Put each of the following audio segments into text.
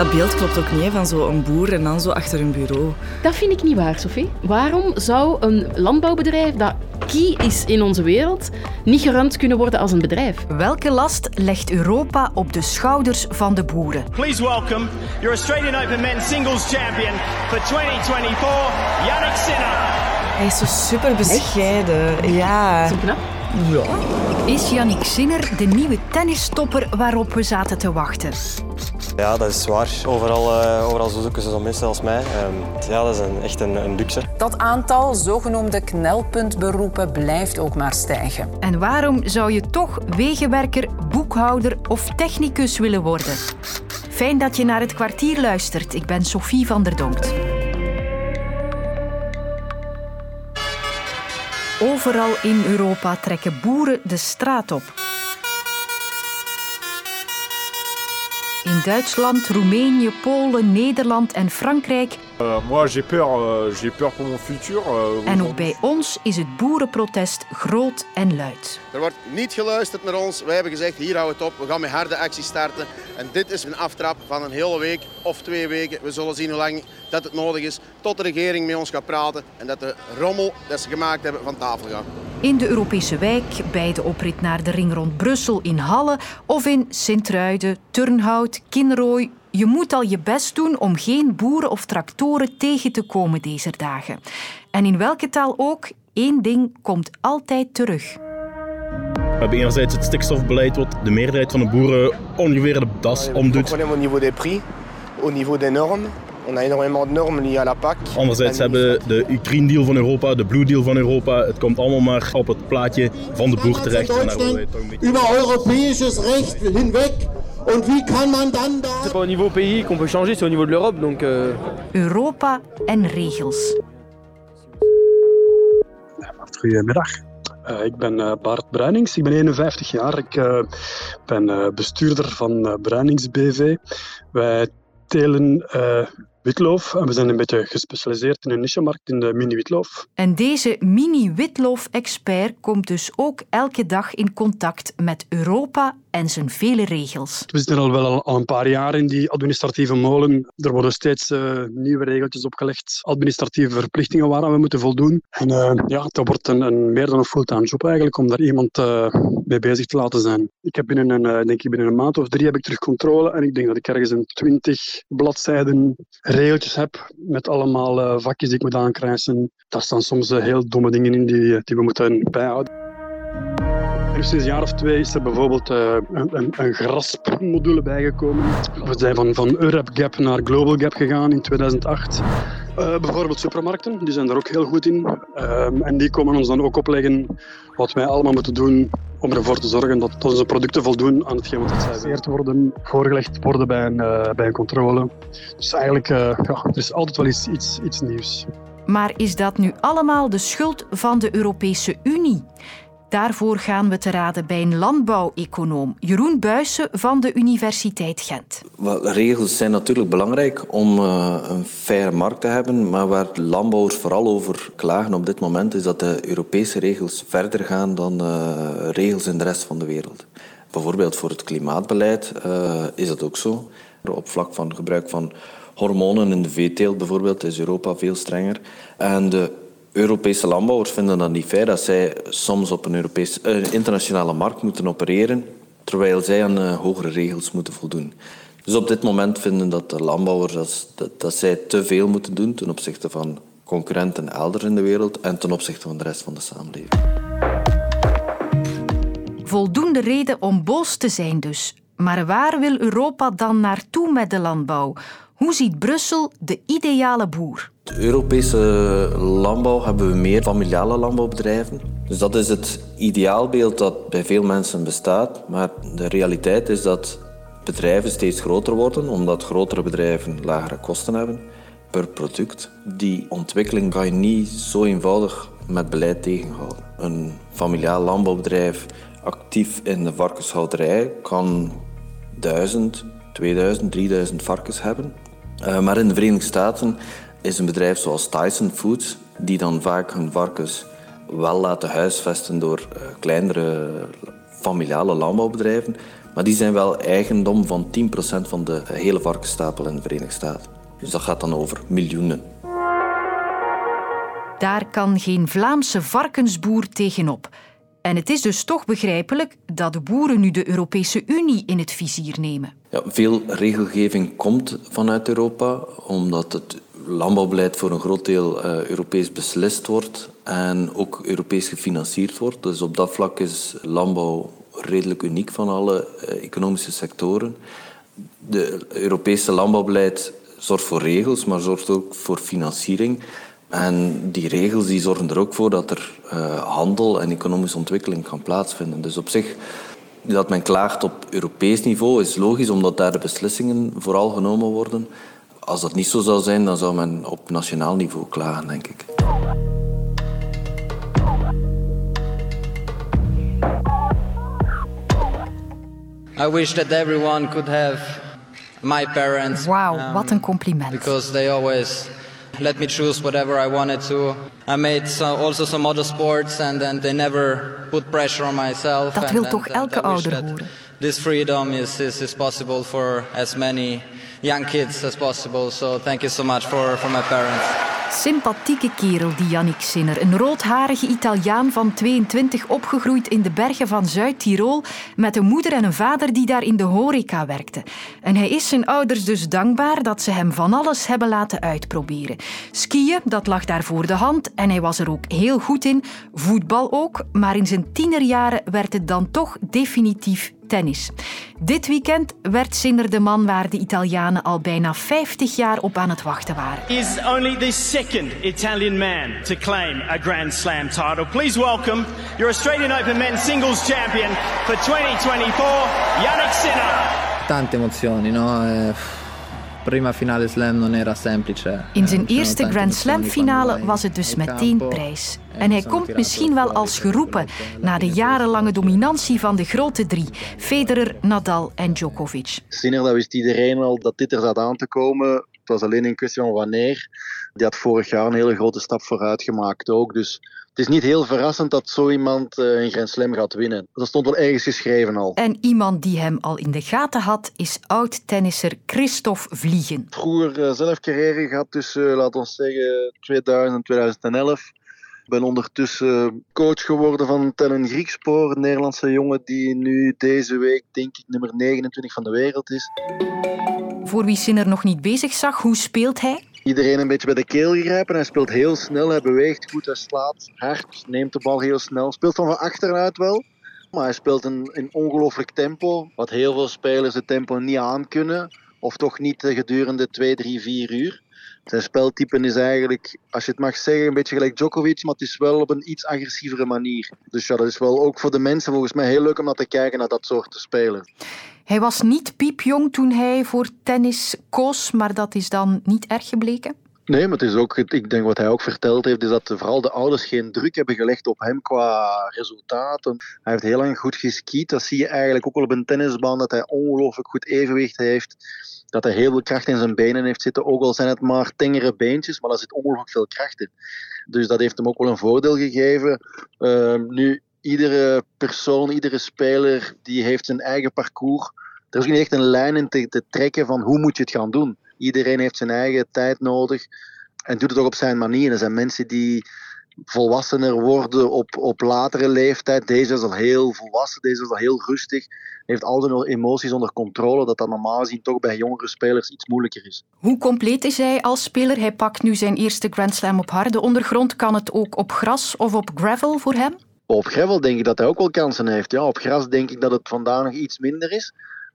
Dat beeld klopt ook niet, van zo'n boer en dan zo achter een bureau. Dat vind ik niet waar, Sophie. Waarom zou een landbouwbedrijf dat key is in onze wereld niet gerund kunnen worden als een bedrijf? Welke last legt Europa op de schouders van de boeren? Please welcome your Australian Open Men's Singles Champion for 2024, Yannick Sinner. Hij is zo super bescheiden. Ja. Zo knap. Is Yannick Sinner de nieuwe tennistopper waarop we zaten te wachten? Ja, dat is zwaar. Overal, uh, overal zoeken ze zo'n mensen als mij. Um, ja, dat is een, echt een, een luxe. Dat aantal zogenoemde knelpuntberoepen blijft ook maar stijgen. En waarom zou je toch wegenwerker, boekhouder of technicus willen worden? Fijn dat je naar het kwartier luistert. Ik ben Sophie van der Donkt. Overal in Europa trekken boeren de straat op. In Duitsland, Roemenië, Polen, Nederland en Frankrijk. Uh, moi, j'ai peur, uh, j'ai peur pour mon futur. Uh, en ook bij ons is het boerenprotest groot en luid. Er wordt niet geluisterd naar ons. Wij hebben gezegd, hier houden we het op. We gaan met harde actie starten. En dit is een aftrap van een hele week of twee weken. We zullen zien hoe lang dat het nodig is. Tot de regering met ons gaat praten. En dat de rommel dat ze gemaakt hebben van tafel gaat. In de Europese wijk, bij de oprit naar de ring rond Brussel in Halle of in Sint-Truiden, Turnhout, Kinrooi. Je moet al je best doen om geen boeren of tractoren tegen te komen deze dagen. En in welke taal ook, één ding komt altijd terug. We hebben enerzijds het stikstofbeleid, wat de meerderheid van de boeren ongeveer de das omdoet. Au niveau des prix, au niveau des normes. On a énormément de normes liées à la PAC. Anderzijds hebben we de Green Deal van Europa, de Blue Deal van Europa. Het komt allemaal maar op het plaatje van de boer terecht. En daar willen wij toch een beetje... Über europäisches Recht hinweg. Und wie kann man dann da... C'est pas au niveau pays qu'on peut changer, c'est au niveau de l'Europe. Donc, euh... Europa en regels. Goedemiddag. Uh, ik ben uh, Bart Bruinings, ik ben 51 jaar. Ik uh, ben bestuurder van Bruinings BV. Wij telen witloof en we zijn een beetje gespecialiseerd in een nichemarkt in de mini-witloof. En deze mini-witloof-expert komt dus ook elke dag in contact met Europa en zijn vele regels. We zitten al wel al een paar jaar in die administratieve molen. Er worden steeds uh, nieuwe regeltjes opgelegd, administratieve verplichtingen waar we moeten voldoen. En uh, ja, dat wordt een, een, meer dan een fulltime job eigenlijk om daar iemand uh, mee bezig te laten zijn. Ik heb binnen een, denk ik binnen een maand of drie heb ik terug controle en ik denk dat ik ergens een twintig bladzijden regeltjes heb met allemaal vakjes die ik moet aankrijgen. Daar staan soms heel domme dingen in die, die we moeten bijhouden. Nu sinds een jaar of twee is er bijvoorbeeld uh, een, een, een graspmodule bijgekomen. We zijn van, van Eurap Gap naar Global Gap gegaan in 2008. Uh, bijvoorbeeld supermarkten, die zijn er ook heel goed in. Uh, en die komen ons dan ook opleggen wat wij allemaal moeten doen om ervoor te zorgen dat onze producten voldoen aan hetgeen wat geserveerd worden, voorgelegd worden bij een, bij een controle. Dus eigenlijk, ja, er is altijd wel iets, iets, iets nieuws. Maar is dat nu allemaal de schuld van de Europese Unie? Daarvoor gaan we te raden bij een landbouweconoom, Jeroen Buijsen van de Universiteit Gent. Wel, regels zijn natuurlijk belangrijk om uh, een faire markt te hebben, maar waar landbouwers vooral over klagen op dit moment is dat de Europese regels verder gaan dan uh, regels in de rest van de wereld. Bijvoorbeeld voor het klimaatbeleid uh, is dat ook zo. Op vlak van gebruik van hormonen in de veeteelt bijvoorbeeld is Europa veel strenger. En de Europese landbouwers vinden dat niet fair dat zij soms op een Europese, uh, internationale markt moeten opereren, terwijl zij aan uh, hogere regels moeten voldoen. Dus op dit moment vinden dat de landbouwers dat, dat zij te veel moeten doen ten opzichte van concurrenten elders in de wereld en ten opzichte van de rest van de samenleving. Voldoende reden om boos te zijn dus. Maar waar wil Europa dan naartoe met de landbouw? Hoe ziet Brussel de ideale boer? De Europese landbouw hebben we meer familiale landbouwbedrijven. Dus dat is het ideaalbeeld dat bij veel mensen bestaat. Maar de realiteit is dat bedrijven steeds groter worden, omdat grotere bedrijven lagere kosten hebben per product. Die ontwikkeling kan je niet zo eenvoudig met beleid tegenhouden. Een familiaal landbouwbedrijf actief in de varkenshouderij kan 1000, 2000, 3000 varkens hebben. Uh, maar in de Verenigde Staten is een bedrijf zoals Tyson Foods, die dan vaak hun varkens wel laten huisvesten door uh, kleinere familiale landbouwbedrijven, Maar die zijn wel eigendom van 10% van de hele varkensstapel in de Verenigde Staten. Dus dat gaat dan over miljoenen. Daar kan geen Vlaamse varkensboer tegenop. En het is dus toch begrijpelijk dat de boeren nu de Europese Unie in het vizier nemen. Ja, veel regelgeving komt vanuit Europa, omdat het landbouwbeleid voor een groot deel uh, Europees beslist wordt en ook Europees gefinancierd wordt. Dus op dat vlak is landbouw redelijk uniek van alle uh, economische sectoren. De Europese landbouwbeleid zorgt voor regels, maar zorgt ook voor financiering. En die regels die zorgen er ook voor dat er uh, handel en economische ontwikkeling kan plaatsvinden. Dus op zich, dat men klaagt op Europees niveau is logisch, omdat daar de beslissingen vooral genomen worden. Als dat niet zo zou zijn, dan zou men op nationaal niveau klagen, denk ik. I wish that everyone could have my parents. Wauw, um, wat een compliment. Because they always let me choose whatever I wanted to. I made so, also some other sports and then they never put pressure on myself. Dat wil toch elke ouder horen? This freedom is, is, is possible for as many young kids as possible. So thank you so much for, for my parents. Sympathieke kerel, die Yannick Sinner. Een roodharige Italiaan van 22, opgegroeid in de bergen van Zuid-Tirol, met een moeder en een vader die daar in de horeca werkten. En hij is zijn ouders dus dankbaar dat ze hem van alles hebben laten uitproberen. Skiën, dat lag daar voor de hand en hij was er ook heel goed in. Voetbal ook, maar in zijn tienerjaren werd het dan toch definitief tennis. Dit weekend werd Sinner de man waar de Italianen al bijna 50 jaar op aan het wachten waren. Is only the second Italian man to claim a Grand Slam title. Please welcome your Australian Open Men's Singles Champion for 2024, Yannick Sinner. Tante emozioni, no? Eh, prima finale slam non era semplice. In zijn eerste Grand Slam finale was het dus meteen prijs. En hij komt misschien wel als geroepen na de jarenlange dominantie van de grote drie: Federer, Nadal en Djokovic. Sinner, dat wist iedereen wel dat dit er zat aan te komen. Het was alleen een kwestie van wanneer. Die had vorig jaar een hele grote stap vooruit gemaakt ook. Dus is niet heel verrassend dat zo iemand eh, een Grand Slam gaat winnen. Dat stond wel ergens geschreven al. En iemand die hem al in de gaten had, is oud-tennisser Christophe Vliegen. Vroeger uh, zelf carrière gehad tussen, uh, laten we zeggen, 2000 en 2011. Ik ben ondertussen coach geworden van Tellen Griekspoor, een Nederlandse jongen die nu deze week, denk ik, nummer 29 van de wereld is. Voor wie Sinner nog niet bezig zag, hoe speelt hij? Iedereen een beetje bij de keel grijpen. Hij speelt heel snel, hij beweegt goed, hij slaat hard, neemt de bal heel snel. Speelt van van achteruit wel, maar hij speelt in, in ongelooflijk tempo. Wat heel veel spelers het tempo niet aan kunnen, of toch niet gedurende 2, 3, 4 uur. Zijn speltype is eigenlijk, als je het mag zeggen, een beetje gelijk Djokovic, maar het is wel op een iets agressievere manier. Dus ja, dat is wel ook voor de mensen volgens mij heel leuk om naar te kijken naar dat soort spelen. Hij was niet piepjong toen hij voor tennis koos, maar dat is dan niet erg gebleken? Nee, maar het is ook, ik denk wat hij ook verteld heeft, is dat vooral de ouders geen druk hebben gelegd op hem qua resultaten. Hij heeft heel lang goed geskiet. Dat zie je eigenlijk ook wel op een tennisbaan, dat hij ongelooflijk goed evenwicht heeft. Dat hij heel veel kracht in zijn benen heeft zitten, ook al zijn het maar tengere beentjes, maar daar zit ongelooflijk veel kracht in. Dus dat heeft hem ook wel een voordeel gegeven. Uh, nu, iedere persoon, iedere speler, die heeft zijn eigen parcours. Er is niet echt een lijn in te, te trekken van hoe moet je het gaan doen. Iedereen heeft zijn eigen tijd nodig en doet het ook op zijn manier. Er zijn mensen die volwassener worden op, op latere leeftijd. Deze is al heel volwassen, deze is al heel rustig. Heeft al zijn emoties onder controle, dat dat normaal gezien toch bij jongere spelers iets moeilijker is. Hoe compleet is hij als speler? Hij pakt nu zijn eerste Grand Slam op harde ondergrond. Kan het ook op gras of op gravel voor hem? Op gravel denk ik dat hij ook wel kansen heeft. Ja, op gras denk ik dat het vandaag nog iets minder is.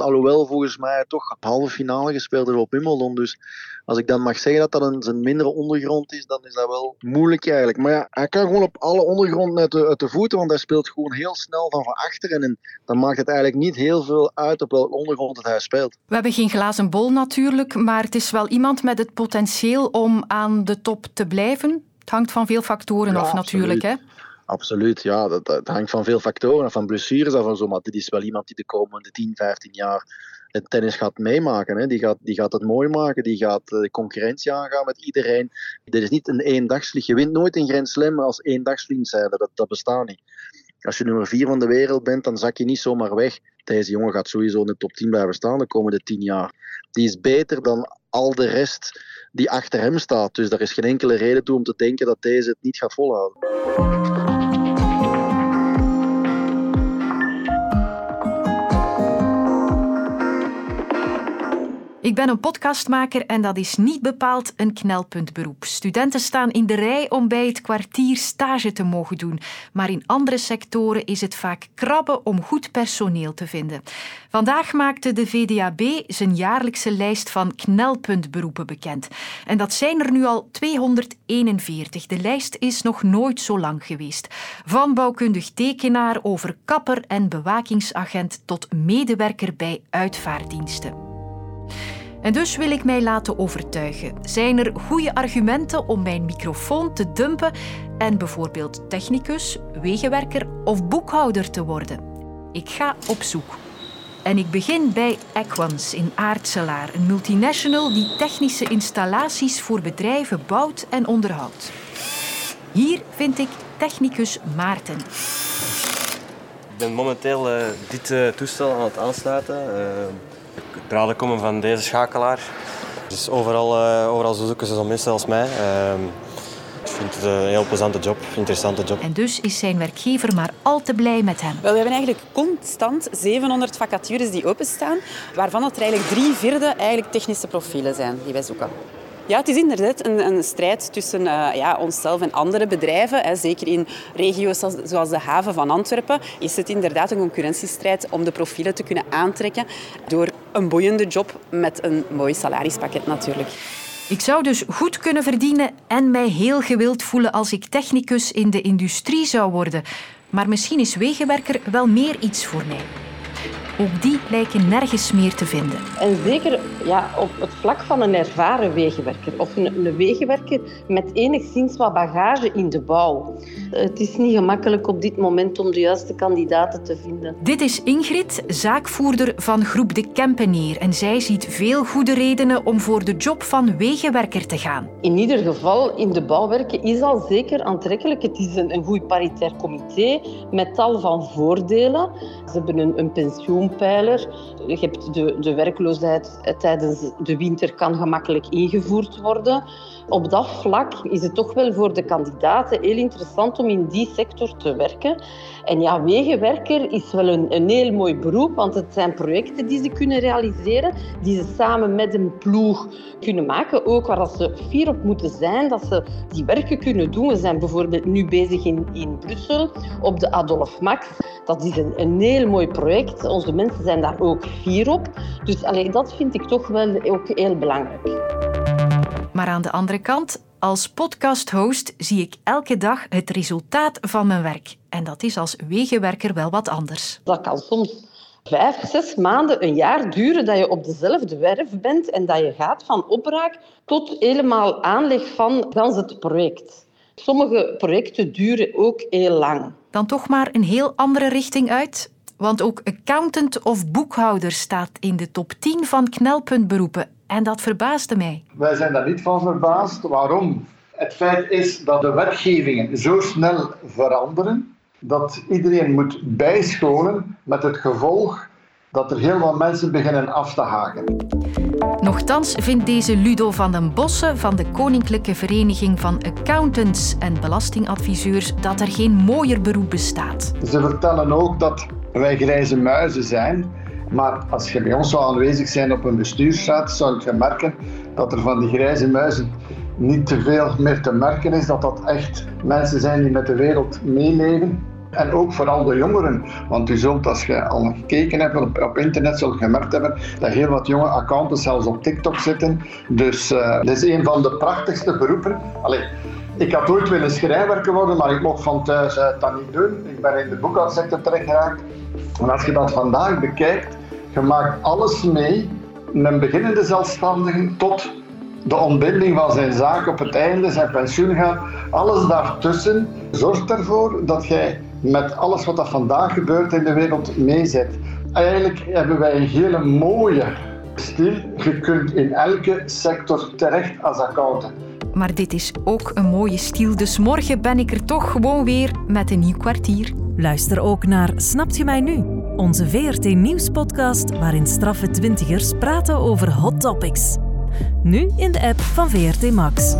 Alhoewel volgens mij toch halve finale gespeeld is op Wimbledon. Dus als ik dan mag zeggen dat dat een, een mindere ondergrond is, dan is dat wel moeilijk eigenlijk. Maar ja, hij kan gewoon op alle ondergronden uit de, uit de voeten, want hij speelt gewoon heel snel van van achteren. En dan maakt het eigenlijk niet heel veel uit op welke ondergrond het hij speelt. We hebben geen glazen bol natuurlijk, maar het is wel iemand met het potentieel om aan de top te blijven. Het hangt van veel factoren af natuurlijk. Hè? Absoluut, ja. Dat, dat, hangt van veel factoren, van blessures af en zo. Maar dit is wel iemand die de komende 10, 15 jaar het tennis gaat meemaken. Hè. Die, gaat, die gaat het mooi maken, die gaat de concurrentie aangaan met iedereen. Dit is niet een eendagsvlieg. Je wint nooit een Grand Slam als eendagsvlieg zijn. Dat, dat bestaat niet. Als je nummer 4 van de wereld bent, dan zak je niet zomaar weg. Deze jongen gaat sowieso in de top 10 blijven staan de komende 10 jaar. Die is beter dan al de rest die achter hem staat. Dus daar is geen enkele reden toe om te denken dat deze het niet gaat volhouden. Ik ben een podcastmaker en dat is niet bepaald een knelpuntberoep. Studenten staan in de rij om bij het kwartier stage te mogen doen. Maar in andere sectoren is het vaak krabben om goed personeel te vinden. Vandaag maakte de VDAB zijn jaarlijkse lijst van knelpuntberoepen bekend. En dat zijn er nu al 241. De lijst is nog nooit zo lang geweest. Van bouwkundig tekenaar over kapper en bewakingsagent tot medewerker bij uitvaarddiensten. En dus wil ik mij laten overtuigen. Zijn er goede argumenten om mijn microfoon te dumpen en bijvoorbeeld technicus, wegenwerker of boekhouder te worden? Ik ga op zoek. En ik begin bij Equans in Aartselaar, een multinational die technische installaties voor bedrijven bouwt en onderhoudt. Hier vind ik technicus Maarten. Ik ben momenteel uh, dit uh, toestel aan het aansluiten. Uh, draden komen van deze schakelaar. Dus overal, uh, overal zoeken ze zo'n mensen als mij. Uh, ik vind het een heel plezante job, interessante job. En dus is zijn werkgever maar al te blij met hem. Wel, we hebben eigenlijk constant 700 vacatures die openstaan, waarvan het er eigenlijk drie vierde eigenlijk technische profielen zijn die wij zoeken. Ja, het is inderdaad een, een strijd tussen uh, ja, onszelf en andere bedrijven. Hè. Zeker in regio's zoals de haven van Antwerpen is het inderdaad een concurrentiestrijd om de profielen te kunnen aantrekken door een boeiende job met een mooi salarispakket natuurlijk. Ik zou dus goed kunnen verdienen en mij heel gewild voelen als ik technicus in de industrie zou worden. Maar misschien is wegenwerker wel meer iets voor mij. Ook die lijken nergens meer te vinden. En zeker ja, op het vlak van een ervaren wegenwerker of een, een wegenwerker met enigszins wat bagage in de bouw. Het is niet gemakkelijk op dit moment om de juiste kandidaten te vinden. Dit is Ingrid, zaakvoerder van Groep De Kempeneer. En zij ziet veel goede redenen om voor de job van wegenwerker te gaan. In ieder geval, in de bouw werken is al zeker aantrekkelijk. Het is een, een goed paritair comité met tal van voordelen. Ze hebben een, een pensioen je hebt de, de werkloosheid tijdens de winter kan gemakkelijk ingevoerd worden. Op dat vlak is het toch wel voor de kandidaten heel interessant om in die sector te werken. En ja, wegenwerker is wel een, een heel mooi beroep, want het zijn projecten die ze kunnen realiseren, die ze samen met een ploeg kunnen maken. Ook waar ze fier op moeten zijn, dat ze die werken kunnen doen. We zijn bijvoorbeeld nu bezig in, in Brussel op de Adolf Max. Dat is een, een heel mooi project. Onze mensen zijn daar ook fier op. Dus allee, dat vind ik toch wel ook heel belangrijk. Maar aan de andere kant, als podcast-host zie ik elke dag het resultaat van mijn werk. En dat is als wegenwerker wel wat anders. Dat kan soms vijf, zes maanden, een jaar duren dat je op dezelfde werf bent en dat je gaat van opbraak tot helemaal aanleg van gans het project. Sommige projecten duren ook heel lang. Dan toch maar een heel andere richting uit. Want ook accountant of boekhouder staat in de top 10 van knelpuntberoepen. En dat verbaasde mij. Wij zijn daar niet van verbaasd. Waarom? Het feit is dat de wetgevingen zo snel veranderen dat iedereen moet bijscholen met het gevolg dat er heel wat mensen beginnen af te haken. Nochtans vindt deze Ludo van den Bossen van de Koninklijke Vereniging van Accountants en Belastingadviseurs dat er geen mooier beroep bestaat. Ze vertellen ook dat wij grijze muizen zijn. Maar als je bij ons zou aanwezig zijn op een bestuursraad, zou je merken dat er van die grijze muizen niet te veel meer te merken is. Dat dat echt mensen zijn die met de wereld meeleven. En ook vooral de jongeren. Want u zult, als je al gekeken hebt op, internet, zult gemerkt hebben dat heel wat jonge accountants zelfs op TikTok zitten. Dus uh, dit is een van de prachtigste beroepen. Allee, ik had ooit willen schrijnwerker worden, maar ik mocht van thuis uit dat niet doen. Ik ben in de boekhoudssector terechtgeraakt. En als je dat vandaag bekijkt, je maakt alles mee, een beginnende zelfstandige tot de ontbinding van zijn zaak op het einde, zijn pensioen gaan. Alles daartussen zorgt ervoor dat jij met alles wat er vandaag gebeurt in de wereld meezet. Eigenlijk hebben wij een hele mooie stil. Je kunt in elke sector terecht als accountant. Maar dit is ook een mooie stiel, dus morgen ben ik er toch gewoon weer met een nieuw kwartier. Luister ook naar Snapt je mij nu? Onze VRT Nieuws-podcast waarin straffe twintigers praten over hot topics. Nu in de app van VRT Max.